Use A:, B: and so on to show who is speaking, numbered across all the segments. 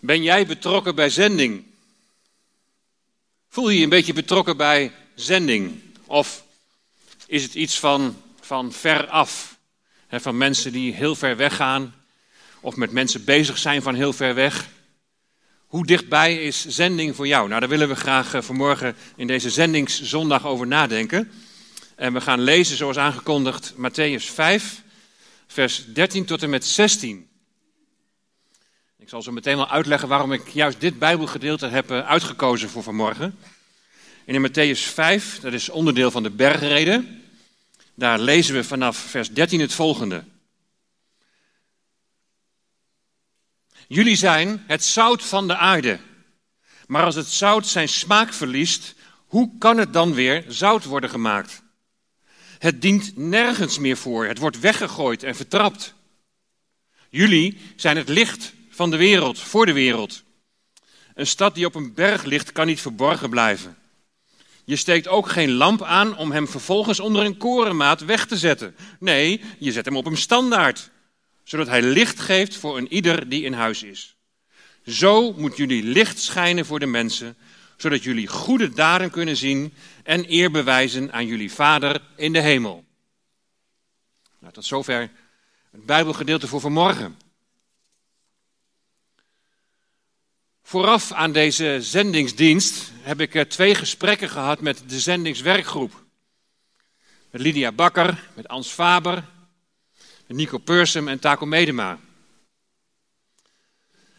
A: Ben jij betrokken bij zending? Voel je je een beetje betrokken bij zending? Of is het iets van, van ver af? van mensen die heel ver weg gaan, of met mensen bezig zijn van heel ver weg. Hoe dichtbij is zending voor jou? Nou, daar willen we graag eh, vanmorgen in deze zendingszondag over nadenken. En we gaan lezen, zoals aangekondigd, Matthäus 5, vers 13 tot en met 16. Ik zal zo meteen wel uitleggen waarom ik juist dit Bijbelgedeelte heb eh, uitgekozen voor vanmorgen. En in Matthäus 5, dat is onderdeel van de bergreden, daar lezen we vanaf vers 13 het volgende. Jullie zijn het zout van de aarde. Maar als het zout zijn smaak verliest, hoe kan het dan weer zout worden gemaakt? Het dient nergens meer voor. Het wordt weggegooid en vertrapt. Jullie zijn het licht van de wereld, voor de wereld. Een stad die op een berg ligt, kan niet verborgen blijven. Je steekt ook geen lamp aan om hem vervolgens onder een korenmaat weg te zetten. Nee, je zet hem op een standaard, zodat hij licht geeft voor een ieder die in huis is. Zo moet jullie licht schijnen voor de mensen, zodat jullie goede daden kunnen zien en eer bewijzen aan jullie Vader in de hemel. Nou, tot zover het Bijbelgedeelte voor vanmorgen. Vooraf aan deze zendingsdienst heb ik eh, twee gesprekken gehad met de zendingswerkgroep. Met Lydia Bakker, met Ans Faber, met Nico Persum en Taco Medema. En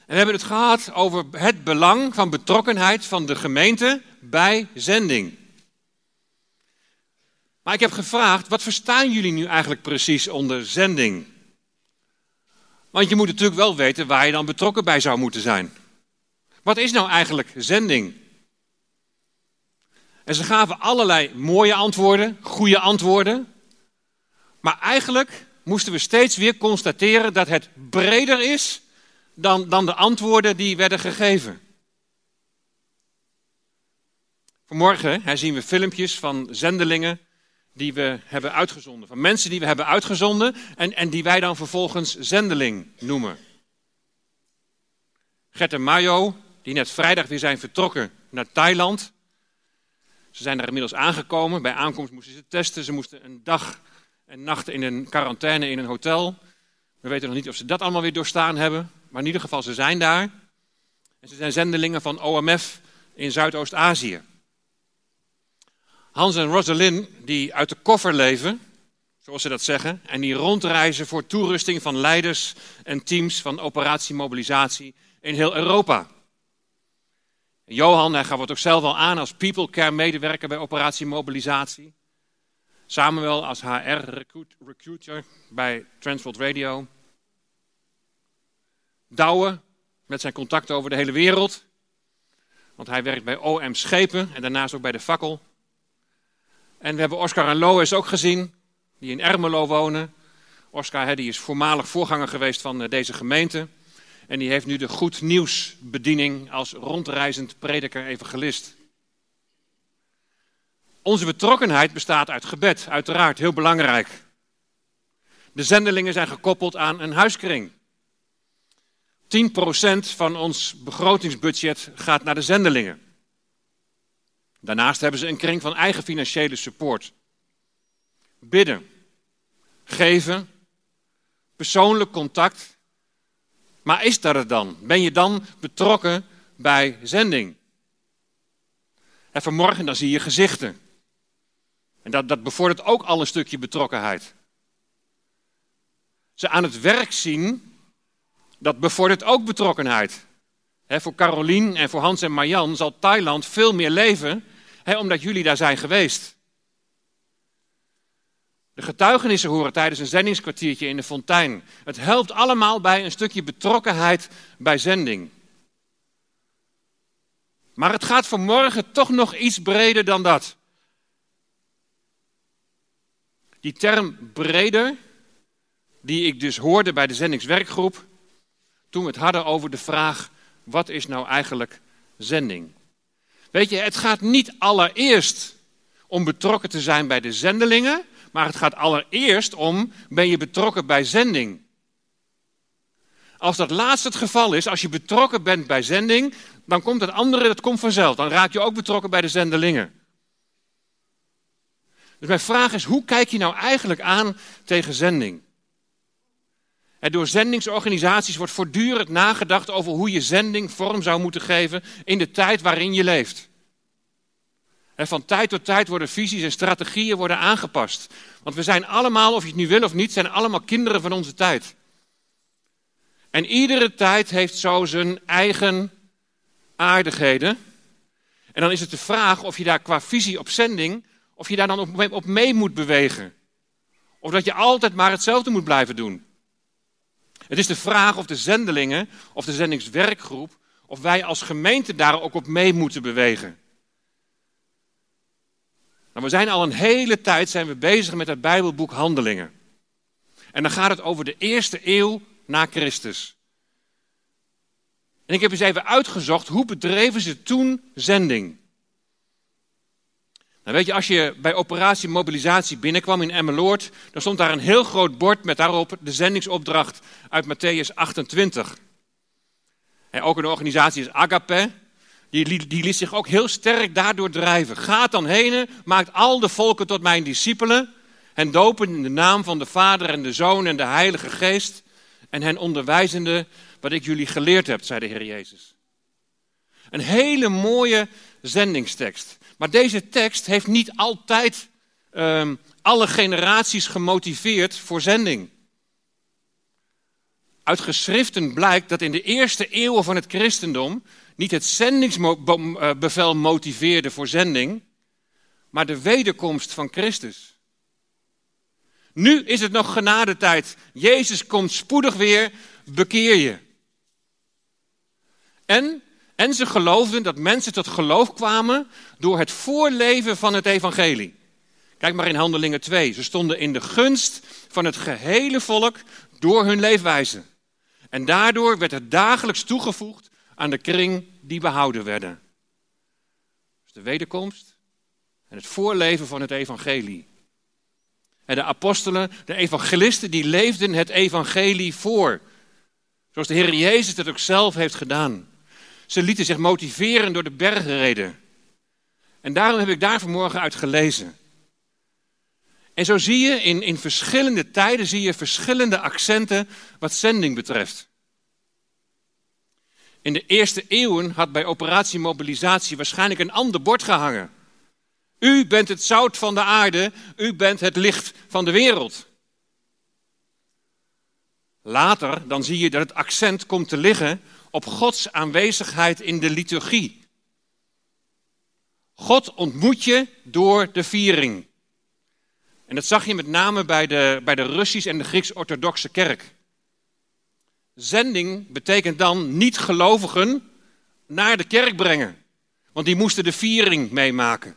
A: we hebben het gehad over het belang van betrokkenheid van de gemeente bij zending. Maar ik heb gevraagd, wat verstaan jullie nu eigenlijk precies onder zending? Want je moet natuurlijk wel weten waar je dan betrokken bij zou moeten zijn. Wat is nou eigenlijk zending? En ze gaven allerlei mooie antwoorden, goede antwoorden. Maar eigenlijk moesten we steeds weer constateren dat het breder is dan, dan de antwoorden die werden gegeven. Vanmorgen hè, zien we filmpjes van zendelingen die we hebben uitgezonden. Van mensen die we hebben uitgezonden en, en die wij dan vervolgens zendeling noemen. Gert en Mayo, die net vrijdag weer zijn vertrokken naar Thailand. Ze zijn daar inmiddels aangekomen. Bij aankomst moesten ze testen. Ze moesten een dag en nacht in een quarantaine in een hotel. We weten nog niet of ze dat allemaal weer doorstaan hebben. Maar in ieder geval, ze zijn daar. En ze zijn zendelingen van OMF in Zuidoost-Azië. Hans en Rosalind, die uit de koffer leven, zoals ze dat zeggen, en die rondreizen voor toerusting van leiders en teams van operatie mobilisatie in heel Europa. Johan, hij gaf het ook zelf al aan als people care medewerker bij operatie mobilisatie. Samuel als HR recruiter bij Transworld Radio. Douwe met zijn contacten over de hele wereld. Want hij werkt bij OM Schepen en daarnaast ook bij de Fakkel. En we hebben Oscar en Lois ook gezien, die in Ermelo wonen. Oscar is voormalig voorganger geweest van eh, deze gemeente. En die heeft nu de Goed Nieuwsbediening als rondreizend prediker evangelist. Onze betrokkenheid bestaat uit gebed, uiteraard, heel belangrijk. De zendelingen zijn gekoppeld aan een huiskring. 10% van ons begrotingsbudget gaat naar de zendelingen. Daarnaast hebben ze een kring van eigen financiële support. Bidden, geven, persoonlijk contact. Maar is dat het dan? Ben je dan betrokken bij zending? En vanmorgen dan zie je gezichten. En dat, dat bevordert ook al een stukje betrokkenheid. Ze aan het werk zien, dat bevordert ook betrokkenheid. voor Carolien en voor Hans en Marjan zal Thailand veel meer leven, omdat jullie daar zijn geweest. De getuigenissen horen tijdens een zendingskwartiertje in de fontein. Het helpt allemaal bij een stukje betrokkenheid bij zending. Maar het gaat vanmorgen toch nog iets breder dan dat. Die term breder, die ik dus hoorde bij de zendingswerkgroep, toen we het hadden over de vraag, wat is nou eigenlijk zending? Weet je, het gaat niet allereerst om betrokken te zijn bij de zendelingen, maar het gaat allereerst om, ben je betrokken bij zending? Als dat laatste het geval is, als je betrokken bent bij zending, dan komt het andere, dat komt vanzelf. Dan raak je ook betrokken bij de zendelingen. Dus mijn vraag is, hoe kijk je nou eigenlijk aan tegen zending? door zendingsorganisaties wordt voortdurend nagedacht over hoe je zending vorm zou moeten geven in de tijd waarin je leeft. Van tijd tot tijd worden visies en strategieën worden aangepast. Want we zijn allemaal, of je het nu wil of niet, zijn allemaal kinderen van onze tijd. En iedere tijd heeft zo zijn eigen aardigheden. En dan is het de vraag of je daar qua visie op zending, of je daar dan op mee moet bewegen. Of dat je altijd maar hetzelfde moet blijven doen. Het is de vraag of de zendelingen, of de zendingswerkgroep, of wij als gemeente daar ook op mee moeten bewegen. Nou, we zijn al een hele tijd zijn we bezig met het Bijbelboek Handelingen. En dan gaat het over de eerste eeuw na Christus. En ik heb eens even uitgezocht hoe bedreven ze toen zending. Nou weet je, als je bij operatie mobilisatie binnenkwam in Emmeloord, dan stond daar een heel groot bord met daarop de zendingsopdracht uit Matthäus 28. En ook een organisatie is Agape, die, die liet zich ook heel sterk daardoor drijven. Gaat dan heen, maakt al de volken tot mijn discipelen, en dopen in de naam van de Vader en de Zoon en de Heilige Geest, en hen onderwijzende wat ik jullie geleerd heb, zei de Heer Jezus. Een hele mooie zendingstekst. Maar deze tekst heeft niet altijd um, alle generaties gemotiveerd voor zending. Uit geschriften blijkt dat in de eerste eeuwen van het christendom niet het zendingsbevel motiveerde voor zending, maar de wederkomst van Christus. Nu is het nog genadetijd. Jezus komt spoedig weer, bekeer je. En en ze geloofden dat mensen tot geloof kwamen door het voorleven van het evangelie. Kijk maar in Handelingen 2. Ze stonden in de gunst van het gehele volk door hun leefwijze. En daardoor werd het dagelijks toegevoegd aan de kring die behouden werden. Dus de wederkomst en het voorleven van het evangelie. En de apostelen, de evangelisten, die leefden het evangelie voor. Zoals de Heer Jezus het ook zelf heeft gedaan. Ze lieten zich motiveren door de bergreden. En daarom heb ik daar vanmorgen uit gelezen. En zo zie je in, in verschillende tijden zie je verschillende accenten wat zending betreft. In de eerste eeuwen had bij operatie mobilisatie waarschijnlijk een ander bord gehangen. U bent het zout van de aarde, u bent het licht van de wereld. Later dan zie je dat het accent komt te liggen op Gods aanwezigheid in de liturgie. God ontmoet je door de viering. En dat zag je met name bij de, bij de Russisch- en de Grieks-Orthodoxe kerk. Zending betekent dan niet-gelovigen naar de kerk brengen, want die moesten de viering meemaken.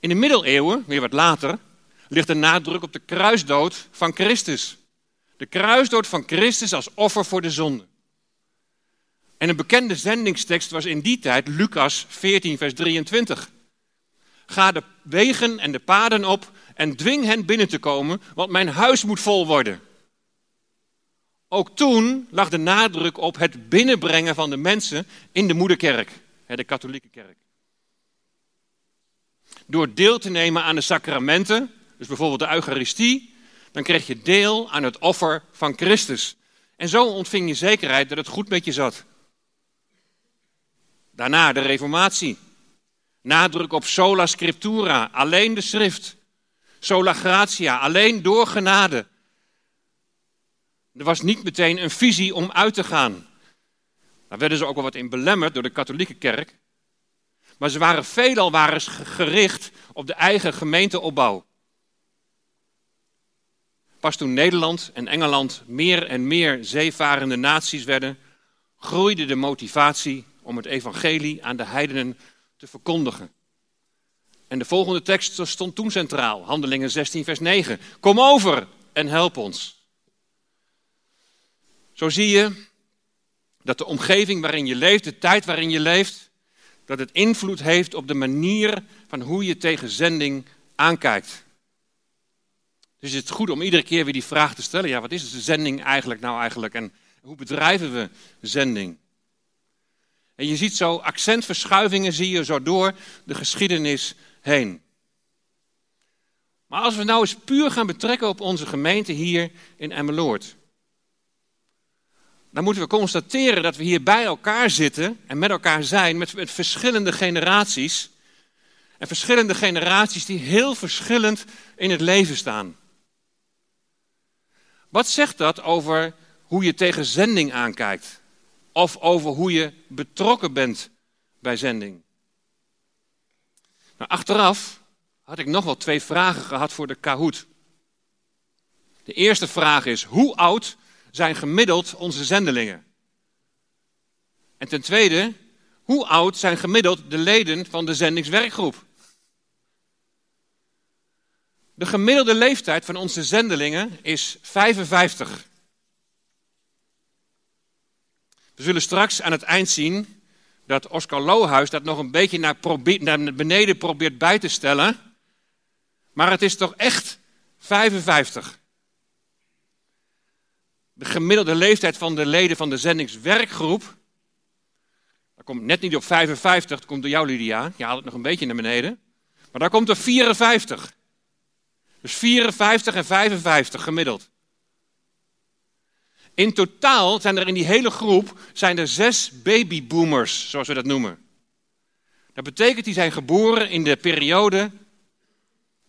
A: In de middeleeuwen, weer wat later, ligt de nadruk op de kruisdood van Christus. De kruisdood van Christus als offer voor de zonde. En een bekende zendingstekst was in die tijd Lucas 14, vers 23. Ga de wegen en de paden op en dwing hen binnen te komen, want mijn huis moet vol worden. Ook toen lag de nadruk op het binnenbrengen van de mensen in de moederkerk, de katholieke kerk. Door deel te nemen aan de sacramenten, dus bijvoorbeeld de Eucharistie, dan kreeg je deel aan het offer van Christus. En zo ontving je zekerheid dat het goed met je zat. Daarna de Reformatie. Nadruk op sola scriptura, alleen de schrift. Sola gratia, alleen door genade. Er was niet meteen een visie om uit te gaan. Daar werden ze ook wel wat in belemmerd door de katholieke kerk. Maar ze waren veelal waren gericht op de eigen gemeenteopbouw. Pas toen Nederland en Engeland meer en meer zeevarende naties werden, groeide de motivatie om het evangelie aan de heidenen te verkondigen. En de volgende tekst stond toen centraal, Handelingen 16, vers 9. Kom over en help ons. Zo zie je dat de omgeving waarin je leeft, de tijd waarin je leeft, dat het invloed heeft op de manier van hoe je tegen zending aankijkt. Dus het is goed om iedere keer weer die vraag te stellen. Ja, wat is de zending eigenlijk nou eigenlijk? En hoe bedrijven we zending? En je ziet zo accentverschuivingen zie je zo door de geschiedenis heen. Maar als we nou eens puur gaan betrekken op onze gemeente hier in Emmeloord. Dan moeten we constateren dat we hier bij elkaar zitten en met elkaar zijn met, verschillende generaties. En verschillende generaties die heel verschillend in het leven staan. Wat zegt dat over hoe je tegen zending aankijkt? Of over hoe je betrokken bent bij zending? Nou, achteraf had ik nog wel twee vragen gehad voor de Kahoot. De eerste vraag is: hoe oud zijn gemiddeld onze zendelingen? En ten tweede, hoe oud zijn gemiddeld de leden van de zendingswerkgroep? De gemiddelde leeftijd van onze zendelingen is 55. We zullen straks aan het eind zien dat Oscar Lohuis dat nog een beetje naar, naar beneden probeert bij te stellen. Maar het is toch echt 55. De gemiddelde leeftijd van de leden van de zendingswerkgroep. Dat komt net niet op 55, dat komt door jou Lydia. Je haalt het nog een beetje naar beneden. Maar daar komt er 54. Dus 54 en 55 gemiddeld. In totaal zijn er in die hele groep zijn er zes babyboomers, zoals we dat noemen. Dat betekent die zijn geboren in de periode,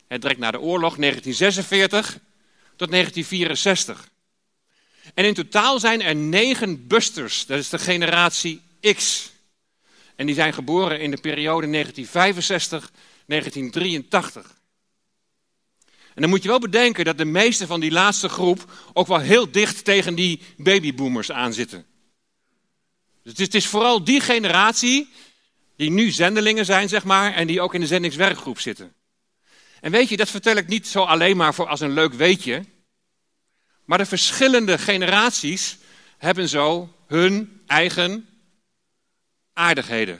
A: direct na de oorlog, 1946 tot 1964. En in totaal zijn er negen busters, dat is de generatie X. En die zijn geboren in de periode 1965-1983. En dan moet je wel bedenken dat de meeste van die laatste groep ook wel heel dicht tegen die babyboomers aanzitten. Dus het is vooral die generatie die nu zendelingen zijn, zeg maar, en die ook in de zendingswerkgroep zitten. En weet je, dat vertel ik niet zo alleen maar voor als een leuk weetje. Maar de verschillende generaties hebben zo hun eigen aardigheden.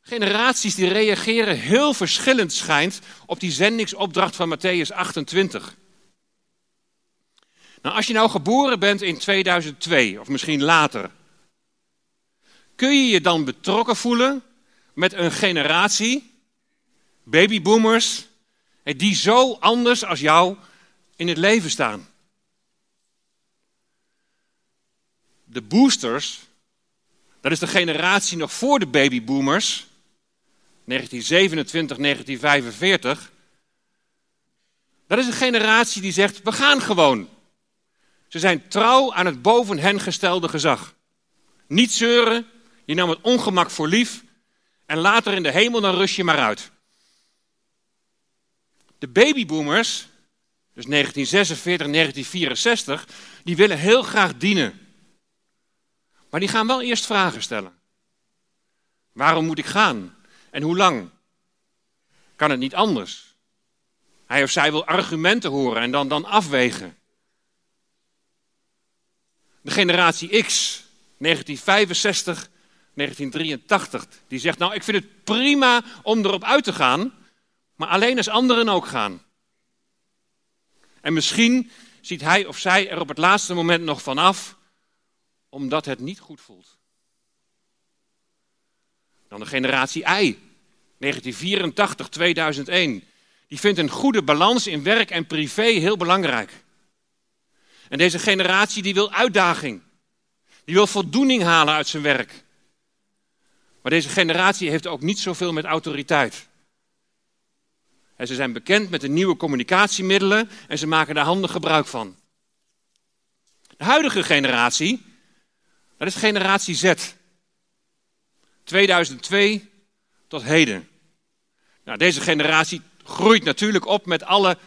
A: Generaties die reageren heel verschillend schijnt op die zendingsopdracht van Matthäus 28. Nou, als je nou geboren bent in 2002 of misschien later, kun je je dan betrokken voelen met een generatie, babyboomers, die zo anders als jou in het leven staan? De boosters, dat is de generatie nog voor de babyboomers, 1927, 1945. Dat is een generatie die zegt: we gaan gewoon. Ze zijn trouw aan het boven hen gestelde gezag. Niet zeuren, je nam het ongemak voor lief en later in de hemel dan rust je maar uit. De babyboomers, dus 1946, 1964, die willen heel graag dienen. Maar die gaan wel eerst vragen stellen. Waarom moet ik gaan? En hoe lang? Kan het niet anders? Hij of zij wil argumenten horen en dan, dan afwegen. De generatie X, 1965, 1983, die zegt: Nou, ik vind het prima om erop uit te gaan, maar alleen als anderen ook gaan. En misschien ziet hij of zij er op het laatste moment nog van af, omdat het niet goed voelt. Dan de generatie I, 1984, 2001. Die vindt een goede balans in werk en privé heel belangrijk. En deze generatie die wil uitdaging. Die wil voldoening halen uit zijn werk. Maar deze generatie heeft ook niet zoveel met autoriteit. En ze zijn bekend met de nieuwe communicatiemiddelen en ze maken daar handig gebruik van. De huidige generatie, dat is generatie Z. 2002 tot heden. Nou, deze generatie groeit natuurlijk op met alle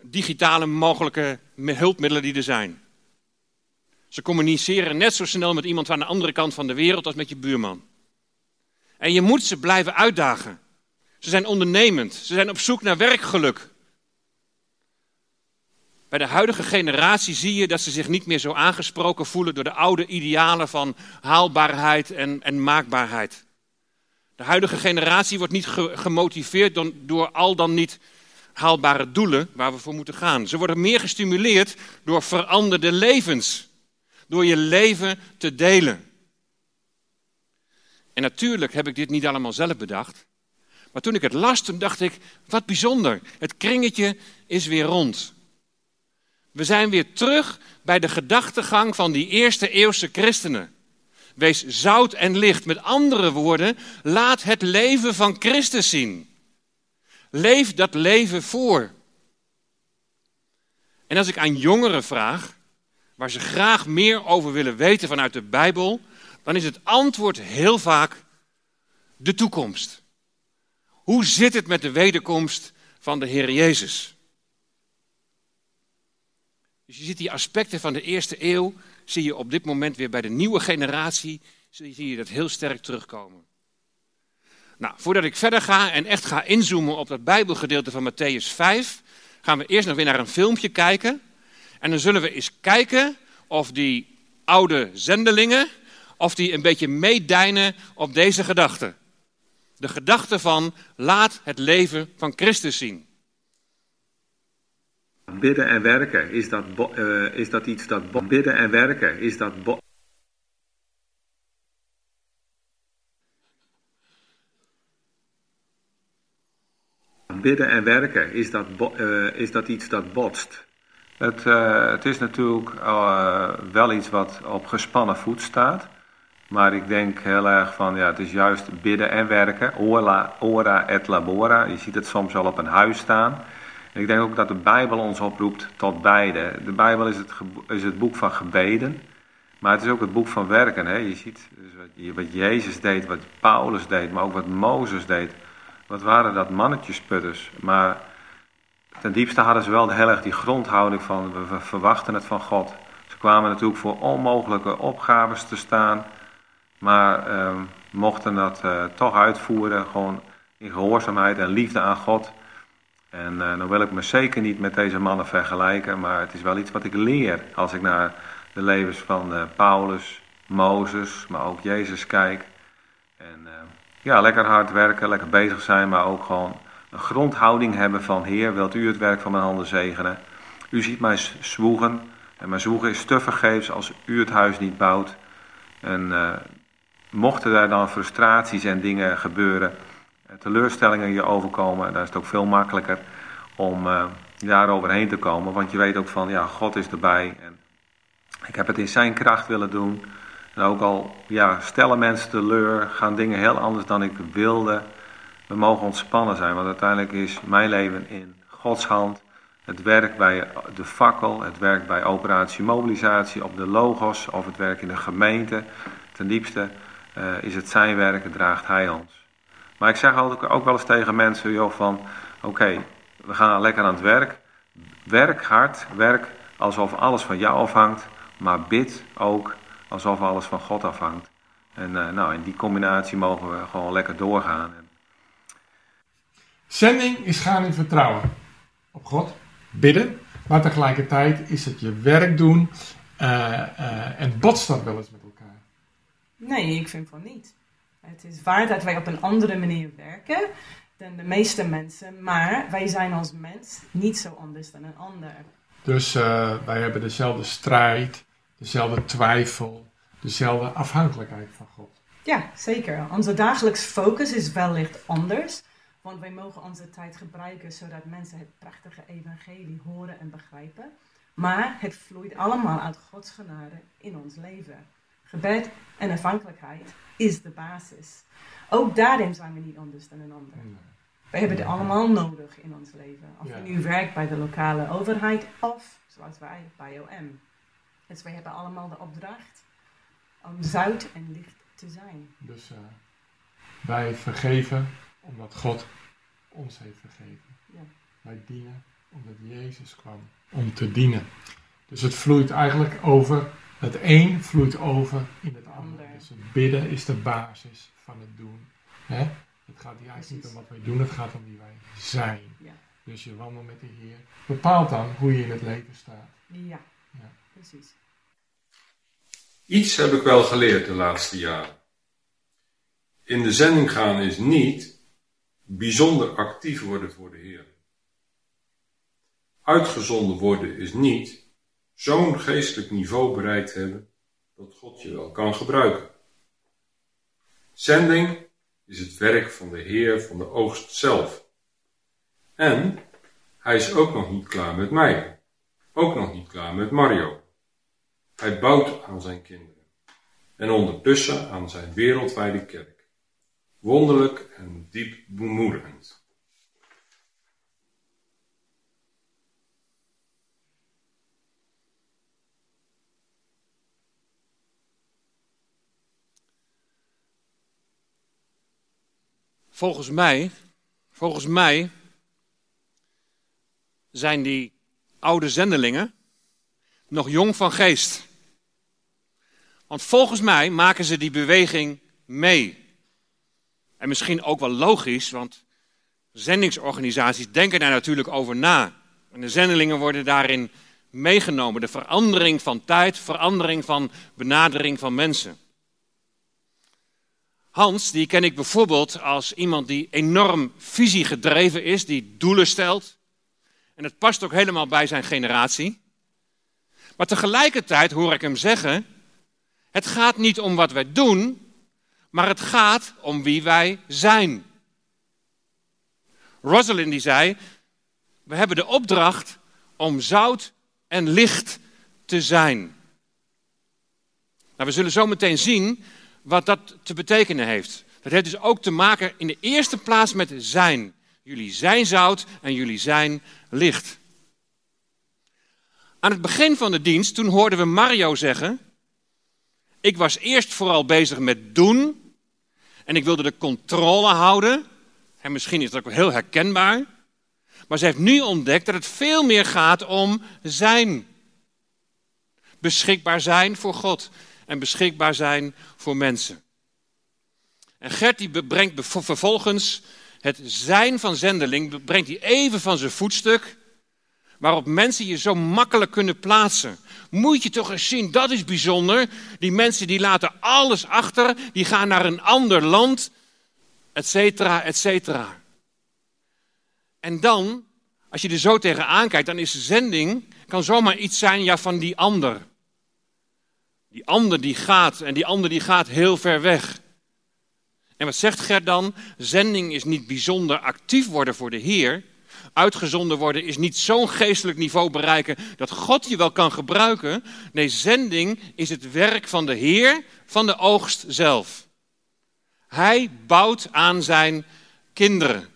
A: digitale mogelijke hulpmiddelen die er zijn. Ze communiceren net zo snel met iemand aan de andere kant van de wereld als met je buurman. En je moet ze blijven uitdagen. Ze zijn ondernemend. Ze zijn op zoek naar werkgeluk. Bij de huidige generatie zie je dat ze zich niet meer zo aangesproken voelen door de oude idealen van haalbaarheid en, en maakbaarheid. De huidige generatie wordt niet gemotiveerd door, door al dan niet haalbare doelen waar we voor moeten gaan. Ze worden meer gestimuleerd door veranderde levens. Door je leven te delen. En natuurlijk heb ik dit niet allemaal zelf bedacht. Maar toen ik het las, toen dacht ik, wat bijzonder. Het kringetje is weer rond. We zijn weer terug bij de gedachtegang van die eerste eeuwse christenen. Wees zout en licht. Met andere woorden, laat het leven van Christus zien. Leef dat leven voor. En als ik aan jongeren vraag, waar ze graag meer over willen weten vanuit de Bijbel, dan is het antwoord heel vaak de toekomst. Hoe zit het met de wederkomst van de Heer Jezus? Dus je ziet die aspecten van de eerste eeuw, zie je op dit moment weer bij de nieuwe generatie, zie je dat heel sterk terugkomen. Nou, voordat ik verder ga en echt ga inzoomen op dat Bijbelgedeelte van Matthäus 5, gaan we eerst nog weer naar een filmpje kijken. En dan zullen we eens kijken of die oude zendelingen, of die een beetje meedijnen op deze gedachte. De gedachte van laat het leven van Christus zien.
B: Bidden en werken, is dat, uh, is dat iets dat... Bidden en werken, is dat... Bidden en werken, is dat, uh, is dat iets dat botst? Het, uh, het is natuurlijk wel iets wat op gespannen voet staat. Maar ik denk heel erg van, ja, het is juist bidden en werken. Ora, et labora. Je ziet het soms wel op een huis staan. ik denk ook dat de Bijbel ons oproept tot beide. De Bijbel is het, is het boek van gebeden. Maar het is ook het boek van werken. Hè? Je ziet dus wat, Jezus deed, wat Paulus deed, maar ook wat Mozes deed. Wat waren dat mannetjesputters. Maar ten diepste hadden ze wel heel erg die grondhouding van we verwachten het van God. Ze kwamen natuurlijk voor onmogelijke opgaves te staan. Maar uh, mochten dat uh, toch uitvoeren, gewoon in gehoorzaamheid en liefde aan God. En uh, dan wil ik me zeker niet met deze mannen vergelijken, maar het is wel iets wat ik leer als ik naar de levens van uh, Paulus, Mozes, maar ook Jezus kijk. En ja, lekker hard werken, lekker bezig zijn, maar ook gewoon een grondhouding hebben van Heer, wilt u het werk van mijn handen zegenen? U ziet mij zwoegen en mijn zwoegen is te vergeefs als u het huis niet bouwt. En mochten er dan frustraties en dingen gebeuren, eh, teleurstellingen je overkomen, dan is het ook veel makkelijker om uh, daar overheen te komen. Want je weet ook van, ja, God is erbij. En ik heb het in zijn kracht willen doen. En ook al ja, stellen mensen teleur, gaan dingen heel anders dan ik wilde. We mogen ontspannen zijn, want uiteindelijk is mijn leven in Gods hand. Het werk bij de fakkel, het werk bij operatie mobilisatie op de logos of het werk in de gemeente. Ten diepste uh, is het zijn werk, draagt hij ons. Maar ik zeg altijd ook wel eens tegen mensen, joh, van oké, we gaan lekker aan het werk. Werk hard, werk alsof alles van jou afhangt, maar bid ook alsof alles van God afhangt. En uh, nou, in die combinatie mogen we gewoon lekker doorgaan.
C: Zending is gaan in vertrouwen op God, bidden, maar tegelijkertijd is het je werk doen uh, en botst dat wel eens met
D: Nee, ik vind van niet. Het is waar dat wij op een andere manier werken dan de meeste mensen, maar wij zijn als mens niet zo anders dan een ander.
C: Dus uh, wij hebben dezelfde strijd, dezelfde twijfel, dezelfde afhankelijkheid van God.
D: Ja, zeker. Onze dagelijks focus is wellicht anders, want wij mogen onze tijd gebruiken zodat mensen het prachtige evangelie horen en begrijpen. Maar het vloeit allemaal uit Gods genade in ons leven. Gebed en afhankelijkheid is de basis. Ook daarin zijn we niet anders dan een ander. We hebben het allemaal nodig in ons leven. Of je nu werkt bij de lokale overheid of, zoals wij, bij OM. Dus wij hebben allemaal de opdracht om zout en licht te zijn.
C: Dus uh, wij vergeven omdat God ons heeft vergeven. Ja. Wij dienen omdat Jezus kwam om te dienen. Dus het vloeit eigenlijk over het een vloeit over in het ander. Dus het bidden is de basis van het doen. Hè? Het gaat hier eigenlijk niet om wat wij doen, het gaat om wie wij zijn. Ja. Dus je wandel met de Heer bepaalt dan hoe je in het leven staat.
D: Ja, ja. precies.
E: Iets heb ik wel geleerd de laatste jaren. In de zending gaan is niet bijzonder actief worden voor de Heer. Uitgezonden worden is niet zo'n geestelijk niveau bereikt hebben dat God je wel kan gebruiken. Zending is het werk van de Heer van de oogst zelf. En hij is ook nog niet klaar met mij. Ook nog niet klaar met Mario. Hij bouwt aan zijn kinderen. En ondertussen aan zijn wereldwijde kerk. Wonderlijk en diep bemoedigend.
A: Volgens mij, volgens mij zijn die oude zendelingen nog jong van geest. Want volgens mij maken ze die beweging mee. En misschien ook wel logisch, want zendingsorganisaties denken daar natuurlijk over na. En de zendelingen worden daarin meegenomen. De verandering van tijd, verandering van benadering van mensen. Hans, die ken ik bijvoorbeeld als iemand die enorm visiegedreven is, die doelen stelt. En het past ook helemaal bij zijn generatie. Maar tegelijkertijd hoor ik hem zeggen: het gaat niet om wat wij doen, maar het gaat om wie wij zijn. Rosalind die zei: we hebben de opdracht om zout en licht te zijn. Nou, we zullen zo meteen zien wat dat te betekenen heeft. Dat heeft dus ook te maken in de eerste plaats met zijn. Jullie zijn zout en jullie zijn licht. Aan het begin van de dienst, toen hoorden we Mario zeggen: Ik was eerst vooral bezig met doen en ik wilde de controle houden. En misschien is dat ook heel herkenbaar. Maar ze heeft nu ontdekt dat het veel meer gaat om zijn. Beschikbaar zijn voor God en beschikbaar zijn voor mensen. En Gert die brengt vervolgens het zijn van zendeling, brengt hij even van zijn voetstuk, waarop mensen je zo makkelijk kunnen plaatsen. Moet je toch eens zien, dat is bijzonder. Die mensen die laten alles achter, die gaan naar een ander land, et cetera, et cetera. En dan, als je er zo tegenaan kijkt, dan is zending, kan zomaar iets zijn ja, van die ander. Die ander die gaat en die ander die gaat heel ver weg. En wat zegt Gert dan? Zending is niet bijzonder actief worden voor de Heer. Uitgezonden worden is niet zo'n geestelijk niveau bereiken dat God je wel kan gebruiken. Nee, zending is het werk van de Heer van de oogst zelf. Hij bouwt aan zijn kinderen.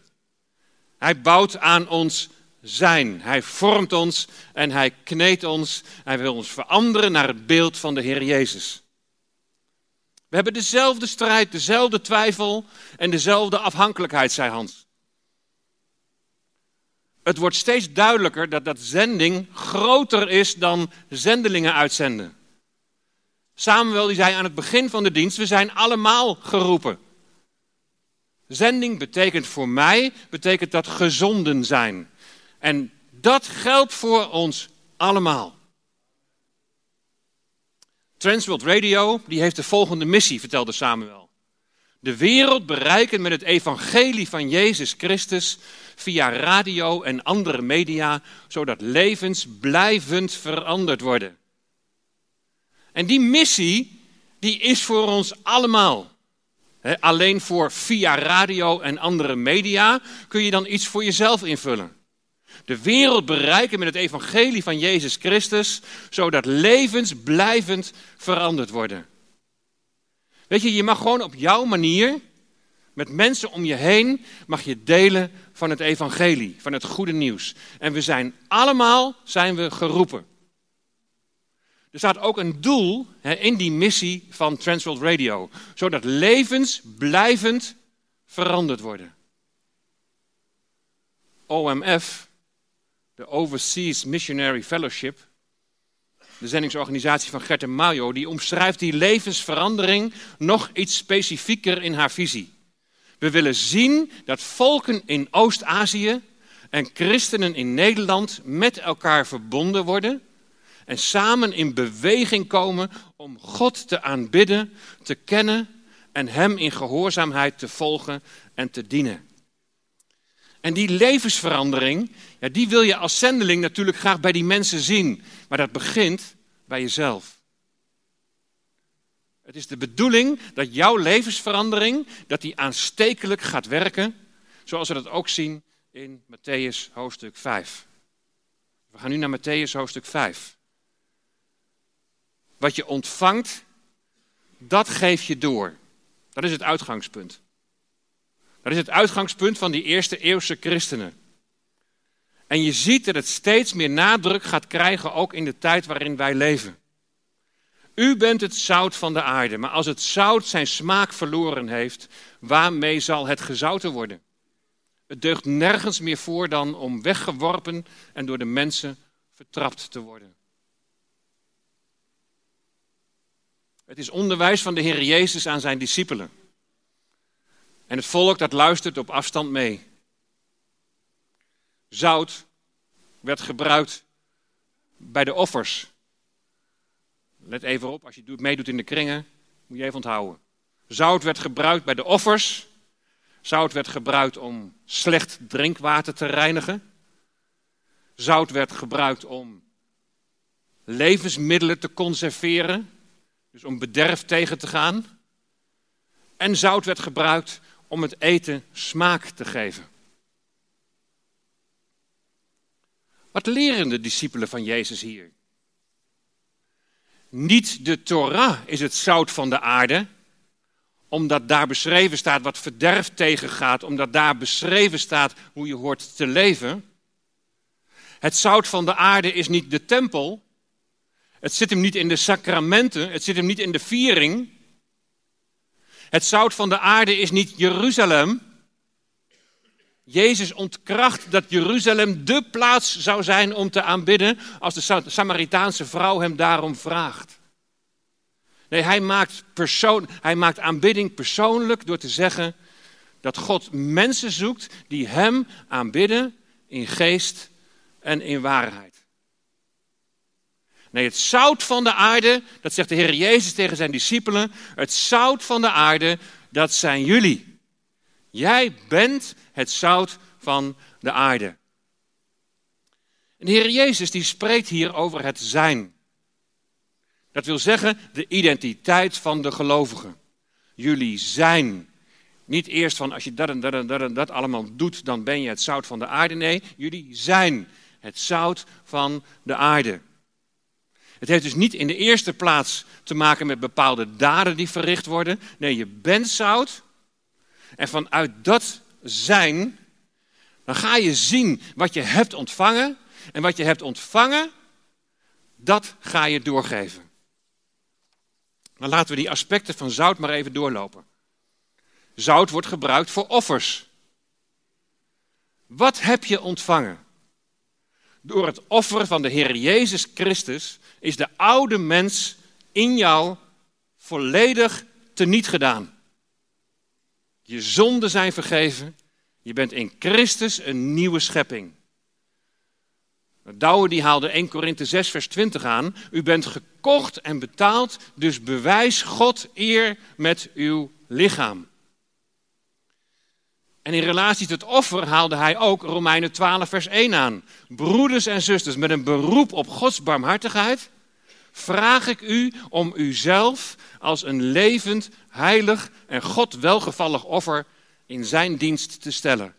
A: Hij bouwt aan ons zijn. Hij vormt ons en hij kneedt ons. Hij wil ons veranderen naar het beeld van de Heer Jezus. We hebben dezelfde strijd, dezelfde twijfel en dezelfde afhankelijkheid, zei Hans. Het wordt steeds duidelijker dat dat zending groter is dan zendelingen uitzenden. Samuel die zei aan het begin van de dienst, we zijn allemaal geroepen. Zending betekent voor mij, betekent dat gezonden zijn. En dat geldt voor ons allemaal. Transworld Radio die heeft de volgende missie, vertelde Samuel. De wereld bereiken met het evangelie van Jezus Christus via radio en andere media, zodat levens blijvend veranderd worden. En die missie, die is voor ons allemaal. alleen voor via radio en andere media kun je dan iets voor jezelf invullen de wereld bereiken met het evangelie van Jezus Christus, zodat levens blijvend veranderd worden. Weet je, je mag gewoon op jouw manier, met mensen om je heen, mag je delen van het evangelie, van het goede nieuws. En we zijn allemaal, zijn we geroepen. Er staat ook een doel in die missie van Transworld Radio, zodat levens blijvend veranderd worden. OMF de Overseas Missionary Fellowship, de zendingsorganisatie van Gert en Mayo, die omschrijft die levensverandering nog iets specifieker in haar visie. We willen zien dat volken in Oost-Azië en christenen in Nederland met elkaar verbonden worden en samen in beweging komen om God te aanbidden, te kennen en Hem in gehoorzaamheid te volgen en te dienen. En die levensverandering, ja, die wil je als zendeling natuurlijk graag bij die mensen zien. Maar dat begint bij jezelf. Het is de bedoeling dat jouw levensverandering, dat die aanstekelijk gaat werken, zoals we dat ook zien in Matthäus hoofdstuk 5. We gaan nu naar Matthäus hoofdstuk 5. Wat je ontvangt, dat geef je door. Dat is het uitgangspunt. Dat is het uitgangspunt van die eerste eeuwse christenen. En je ziet dat het steeds meer nadruk gaat krijgen, ook in de tijd waarin wij leven. U bent het zout van de aarde, maar als het zout zijn smaak verloren heeft, waarmee zal het gezouten worden? Het deugt nergens meer voor dan om weggeworpen en door de mensen vertrapt te worden. Het is onderwijs van de Heer Jezus aan zijn discipelen. En het volk dat luistert op afstand mee. Zout werd gebruikt bij de offers. Let even op, als je meedoet in de kringen, moet je even onthouden. Zout werd gebruikt bij de offers. Zout werd gebruikt om slecht drinkwater te reinigen. Zout werd gebruikt om levensmiddelen te conserveren, dus om bederf tegen te gaan. En zout werd gebruikt om het eten smaak te geven. Wat leren de discipelen van Jezus hier? Niet de Torah is het zout van de aarde, omdat daar beschreven staat wat verderf tegengaat, omdat daar beschreven staat hoe je hoort te leven. Het zout van de aarde is niet de tempel. Het zit hem niet in de sacramenten, het zit hem niet in de viering. Het zout van de aarde is niet Jeruzalem. Jezus ontkracht dat Jeruzalem de plaats zou zijn om te aanbidden als de Samaritaanse vrouw hem daarom vraagt. Nee, hij maakt, persoon, hij maakt aanbidding persoonlijk door te zeggen dat God mensen zoekt die hem aanbidden in geest en in waarheid. Nee, het zout van de aarde, dat zegt de Heer Jezus tegen zijn discipelen, het zout van de aarde, dat zijn jullie. Jij bent het zout van de aarde. En de Heer Jezus die spreekt hier over het zijn. Dat wil zeggen de identiteit van de gelovigen. Jullie zijn. Niet eerst van als je dat en dat en dat en dat allemaal doet, dan ben je het zout van de aarde. Nee, jullie zijn het zout van de aarde. Het heeft dus niet in de eerste plaats te maken met bepaalde daden die verricht worden. Nee, je bent zout. En vanuit dat zijn, dan ga je zien wat je hebt ontvangen. En wat je hebt ontvangen, dat ga je doorgeven. Dan laten we die aspecten van zout maar even doorlopen. Zout wordt gebruikt voor offers. Wat heb je ontvangen? Door het offer van de Heer Jezus Christus is de oude mens in jou volledig teniet gedaan. Je zonden zijn vergeven. Je bent in Christus een nieuwe schepping. Douwe die haalde 1 Korinthe 6 vers 20 aan. U bent gekocht en betaald, dus bewijs God eer met uw lichaam. En in relatie tot offer haalde hij ook Romeinen 12 vers 1 aan. Broeders en zusters, met een beroep op Gods barmhartigheid vraag ik u om uzelf als een levend, heilig en God welgevallig offer in zijn dienst te stellen.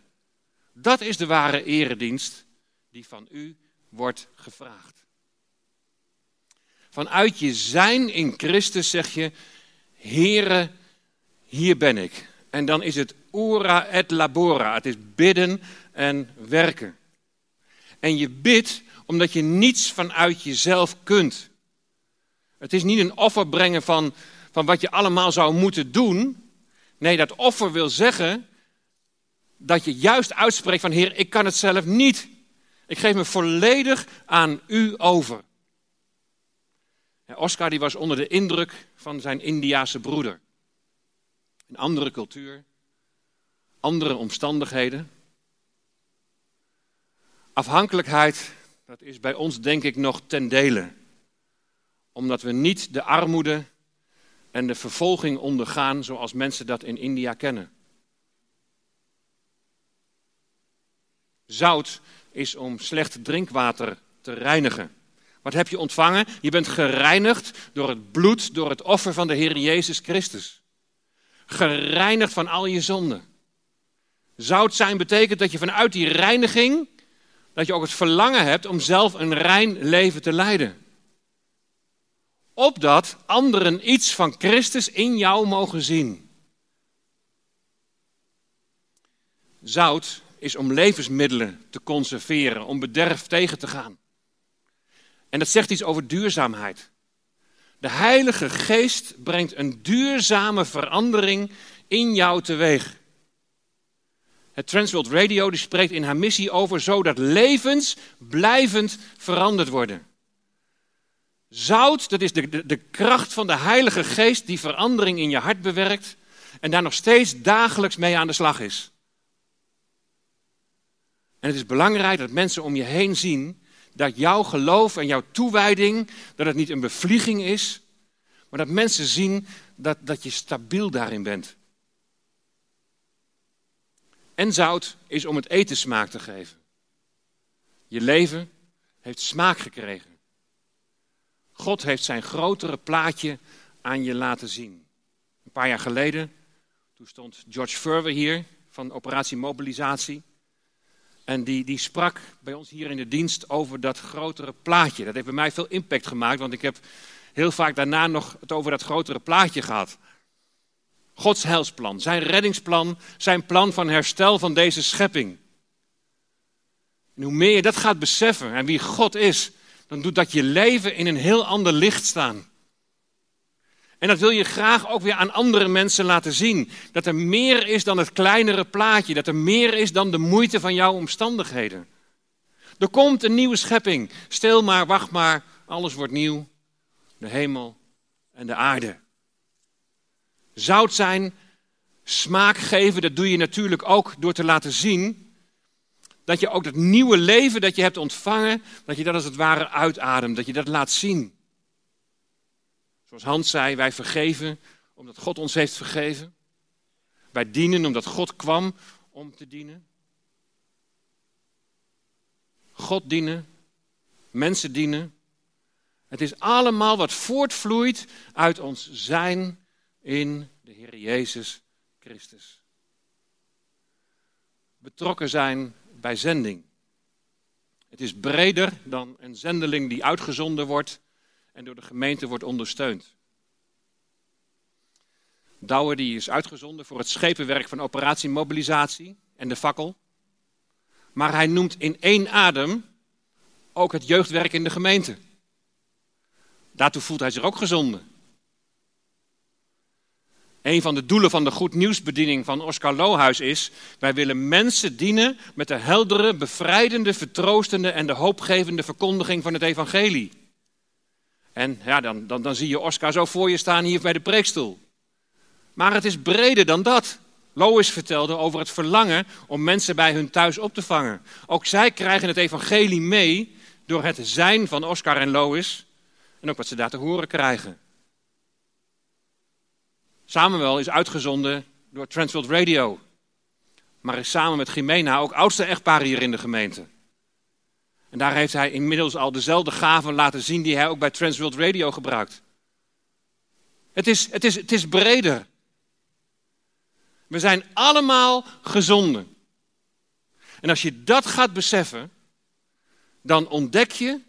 A: Dat is de ware eredienst die van u wordt gevraagd. Vanuit je zijn in Christus zeg je, Heere, hier ben ik. En dan is het ora et labora, het is bidden en werken. En je bidt omdat je niets vanuit jezelf kunt. Het is niet een offer brengen van, van wat je allemaal zou moeten doen. Nee, dat offer wil zeggen dat je juist uitspreekt van Heer, ik kan het zelf niet. Ik geef me volledig aan u over. Oscar die was onder de indruk van zijn Indiase broeder. Een andere cultuur, andere omstandigheden. Afhankelijkheid, dat is bij ons denk ik nog ten dele omdat we niet de armoede en de vervolging ondergaan zoals mensen dat in India kennen. Zout is om slecht drinkwater te reinigen. Wat heb je ontvangen? Je bent gereinigd door het bloed, door het offer van de Heer Jezus Christus. Gereinigd van al je zonden. Zout zijn betekent dat je vanuit die reiniging, dat je ook het verlangen hebt om zelf een rein leven te leiden. Opdat anderen iets van Christus in jou mogen zien. Zout is om levensmiddelen te conserveren, om bederf tegen te gaan. En dat zegt iets over duurzaamheid. De Heilige Geest brengt een duurzame verandering in jou teweeg. Het Transworld Radio die spreekt in haar missie over zodat levens blijvend veranderd worden. Zout, dat is de, de, de kracht van de Heilige Geest die verandering in je hart bewerkt en daar nog steeds dagelijks mee aan de slag is. En het is belangrijk dat mensen om je heen zien dat jouw geloof en jouw toewijding, dat het niet een bevlieging is, maar dat mensen zien dat, dat je stabiel daarin bent. En zout is om het eten smaak te geven. Je leven heeft smaak gekregen. God heeft zijn grotere plaatje aan je laten zien. Een paar jaar geleden, toen stond George Furwer hier van Operatie Mobilisatie. En die, die sprak bij ons hier in de dienst over dat grotere plaatje. Dat heeft bij mij veel impact gemaakt, want ik heb heel vaak daarna nog het over dat grotere plaatje gehad. Gods heilsplan, zijn reddingsplan, zijn plan van herstel van deze schepping. En hoe meer je dat gaat beseffen en wie God is, dan doet dat je leven in een heel ander licht staan. En dat wil je graag ook weer aan andere mensen laten zien. Dat er meer is dan het kleinere plaatje. Dat er meer is dan de moeite van jouw omstandigheden. Er komt een nieuwe schepping. Stil maar, wacht maar. Alles wordt nieuw. De hemel en de aarde. Zout zijn, smaak geven, dat doe je natuurlijk ook door te laten zien dat je ook dat nieuwe leven dat je hebt ontvangen, dat je dat als het ware uitademt, dat je dat laat zien. Zoals Hans zei, wij vergeven omdat God ons heeft vergeven. Wij dienen omdat God kwam om te dienen. God dienen, mensen dienen. Het is allemaal wat voortvloeit uit ons zijn in de Heer Jezus Christus. Betrokken zijn bij zending. Het is breder dan een zendeling die uitgezonden wordt en door de gemeente wordt ondersteund. Douwer die is uitgezonden voor het schepenwerk van operatie mobilisatie en de fakkel. Maar hij noemt in één adem ook het jeugdwerk in de gemeente. Daartoe voelt hij zich ook gezonden. Een van de doelen van de Goed Nieuwsbediening van Oscar Lohuis is: wij willen mensen dienen met de heldere, bevrijdende, vertroostende en de hoopgevende verkondiging van het Evangelie. En ja, dan, dan, dan zie je Oscar zo voor je staan hier bij de preekstoel. Maar het is breder dan dat. Lois vertelde over het verlangen om mensen bij hun thuis op te vangen. Ook zij krijgen het evangelie mee door het zijn van Oscar en Lois en ook wat ze daar te horen krijgen. Samuel is uitgezonden door Transworld Radio, maar is samen met Jimena ook oudste echtpaar hier in de gemeente. En daar heeft hij inmiddels al dezelfde gaven laten zien die hij ook bij Transworld Radio gebruikt. Het is, het is, het is breder. We zijn allemaal gezonden. En als je dat gaat beseffen, dan ontdek je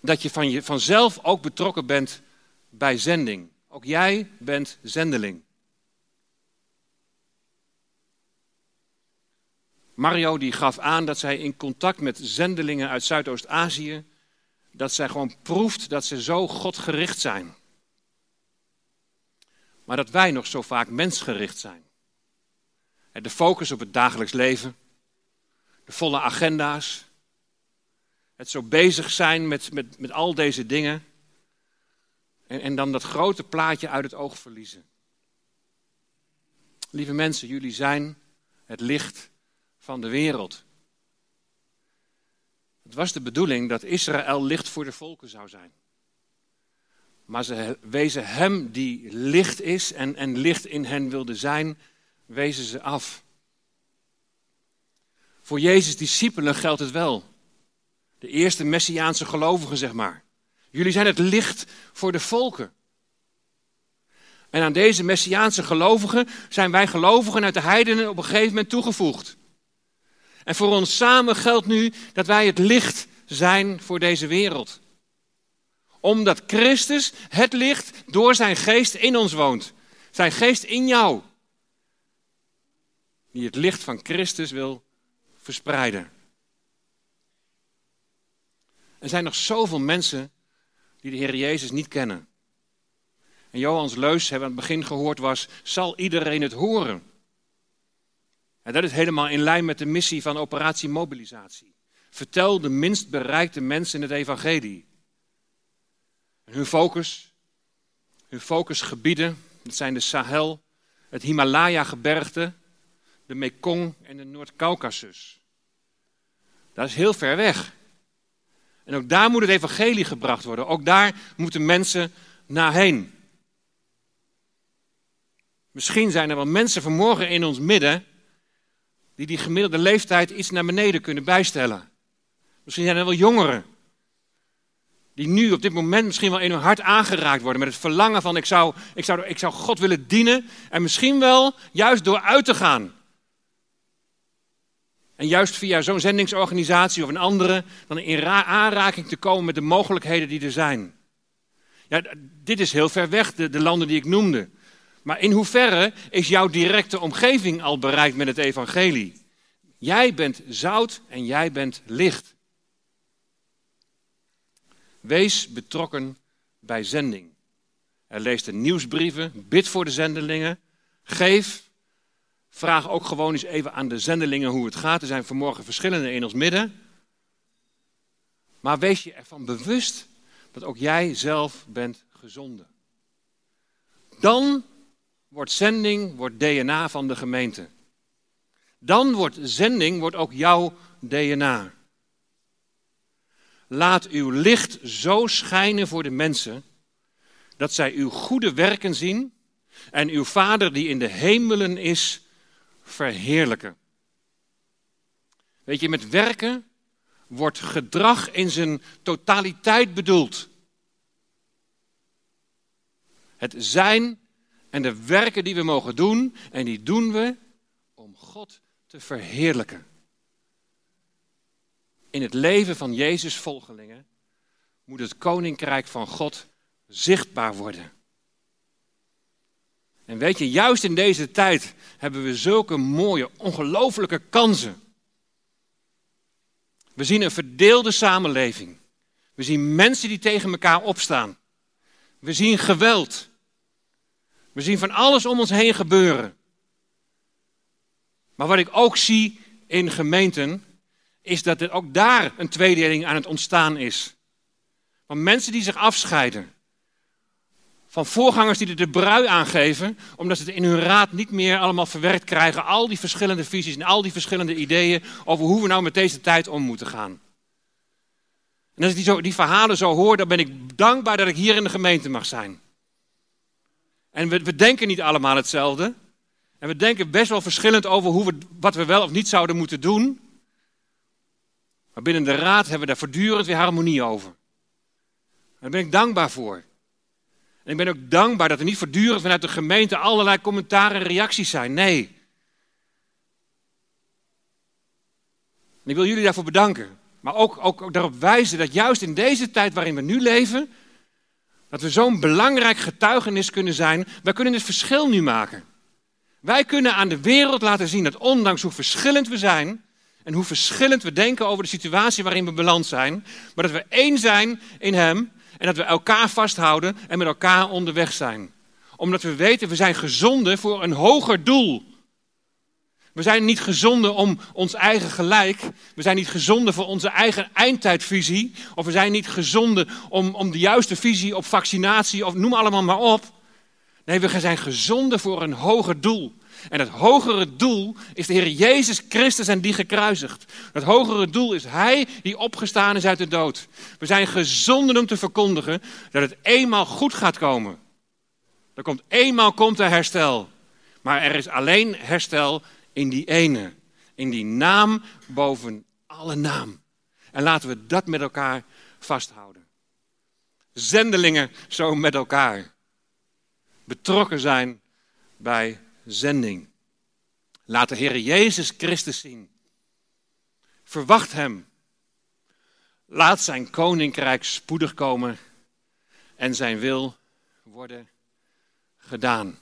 A: dat je, van je vanzelf ook betrokken bent bij zending. Ook jij bent zendeling. Mario die gaf aan dat zij in contact met zendelingen uit Zuidoost-Azië, dat zij gewoon proeft dat ze zo godgericht zijn. Maar dat wij nog zo vaak mensgericht zijn. De focus op het dagelijks leven, de volle agenda's, het zo bezig zijn met, met, met al deze dingen en, en dan dat grote plaatje uit het oog verliezen. Lieve mensen, jullie zijn het licht van de wereld. Het was de bedoeling dat Israël licht voor de volken zou zijn. Maar ze wezen hem die licht is en, en licht in hen wilde zijn, wezen ze af. Voor Jezus' discipelen geldt het wel. De eerste Messiaanse gelovigen, zeg maar. Jullie zijn het licht voor de volken. En aan deze Messiaanse gelovigen zijn wij gelovigen uit de heidenen op een gegeven moment toegevoegd. En voor ons samen geldt nu dat wij het licht zijn voor deze wereld. Omdat Christus, het licht, door zijn geest in ons woont. Zijn geest in jou. Die het licht van Christus wil verspreiden. Er zijn nog zoveel mensen die de Heer Jezus niet kennen. En Johans Leus, hebben we aan het begin gehoord, was: zal iedereen het horen? En dat is helemaal in lijn met de missie van Operatie Mobilisatie. Vertel de minst bereikte mensen het evangelie. hun focus, hun focusgebieden, dat zijn de Sahel, het Himalaya-gebergte, de Mekong en de Noord-Caucasus. Dat is heel ver weg. En ook daar moet het evangelie gebracht worden. Ook daar moeten mensen naar heen. Misschien zijn er wel mensen vanmorgen in ons midden die die gemiddelde leeftijd iets naar beneden kunnen bijstellen. Misschien zijn er wel jongeren die nu op dit moment misschien wel in hun hart aangeraakt worden met het verlangen van ik zou, ik zou, ik zou God willen dienen en misschien wel juist door uit te gaan. En juist via zo'n zendingsorganisatie of een andere dan in aanraking te komen met de mogelijkheden die er zijn. Ja, dit is heel ver weg, de, de landen die ik noemde. Maar in hoeverre is jouw directe omgeving al bereikt met het evangelie? Jij bent zout en jij bent licht. Wees betrokken bij zending. Er de nieuwsbrieven, bid voor de zendelingen, geef. Vraag ook gewoon eens even aan de zendelingen hoe het gaat. Er zijn vanmorgen verschillende in ons midden. Maar wees je ervan bewust dat ook jij zelf bent gezonden. Dan wordt zending, wordt DNA van de gemeente. Dan wordt zending, wordt ook jouw DNA. Laat uw licht zo schijnen voor de mensen, dat zij uw goede werken zien en uw Vader die in de hemelen is, verheerlijken. Weet je, met werken wordt gedrag in zijn totaliteit bedoeld. Het zijn en de werken die we mogen doen, en die doen we om God te verheerlijken. In het leven van Jezus' volgelingen moet het koninkrijk van God zichtbaar worden. En weet je, juist in deze tijd hebben we zulke mooie, ongelofelijke kansen. We zien een verdeelde samenleving. We zien mensen die tegen elkaar opstaan. We zien geweld. We zien van alles om ons heen gebeuren. Maar wat ik ook zie in gemeenten, is dat er ook daar een tweedeling aan het ontstaan is. Van mensen die zich afscheiden. Van voorgangers die er de brui aangeven, omdat ze het in hun raad niet meer allemaal verwerkt krijgen. Al die verschillende visies en al die verschillende ideeën over hoe we nou met deze tijd om moeten gaan. En als ik die, zo, die verhalen zo hoor, dan ben ik dankbaar dat ik hier in de gemeente mag zijn. En we, we denken niet allemaal hetzelfde. En we denken best wel verschillend over hoe we, wat we wel of niet zouden moeten doen. Maar binnen de raad hebben we daar voortdurend weer harmonie over. En daar ben ik dankbaar voor. En ik ben ook dankbaar dat er niet voortdurend vanuit de gemeente allerlei commentaren en reacties zijn. Nee. Ik wil jullie daarvoor bedanken. Maar ook, ook, ook daarop wijzen dat juist in deze tijd waarin we nu leven, dat we zo'n belangrijk getuigenis kunnen zijn. Wij kunnen het verschil nu maken. Wij kunnen aan de wereld laten zien dat ondanks hoe verschillend we zijn en hoe verschillend we denken over de situatie waarin we beland zijn, maar dat we één zijn in Hem en dat we elkaar vasthouden en met elkaar onderweg zijn. Omdat we weten, we zijn gezonden voor een hoger doel. We zijn niet gezonden om ons eigen gelijk. We zijn niet gezonden voor onze eigen eindtijdvisie. Of we zijn niet gezonden om, om de juiste visie op vaccinatie of noem allemaal maar op. Nee, we zijn gezonden voor een hoger doel. En het hogere doel is de Heer Jezus Christus en die gekruisigd. Het hogere doel is Hij die opgestaan is uit de dood. We zijn gezonden om te verkondigen dat het eenmaal goed gaat komen. Er komt eenmaal komt er herstel. Maar er is alleen herstel in die ene. In die naam boven alle naam. En laten we dat met elkaar vasthouden. Zendelingen zo met elkaar. Betrokken zijn bij zending. Laat de Heer Jezus Christus zien. Verwacht Hem. Laat Zijn koninkrijk spoedig komen en Zijn wil worden gedaan.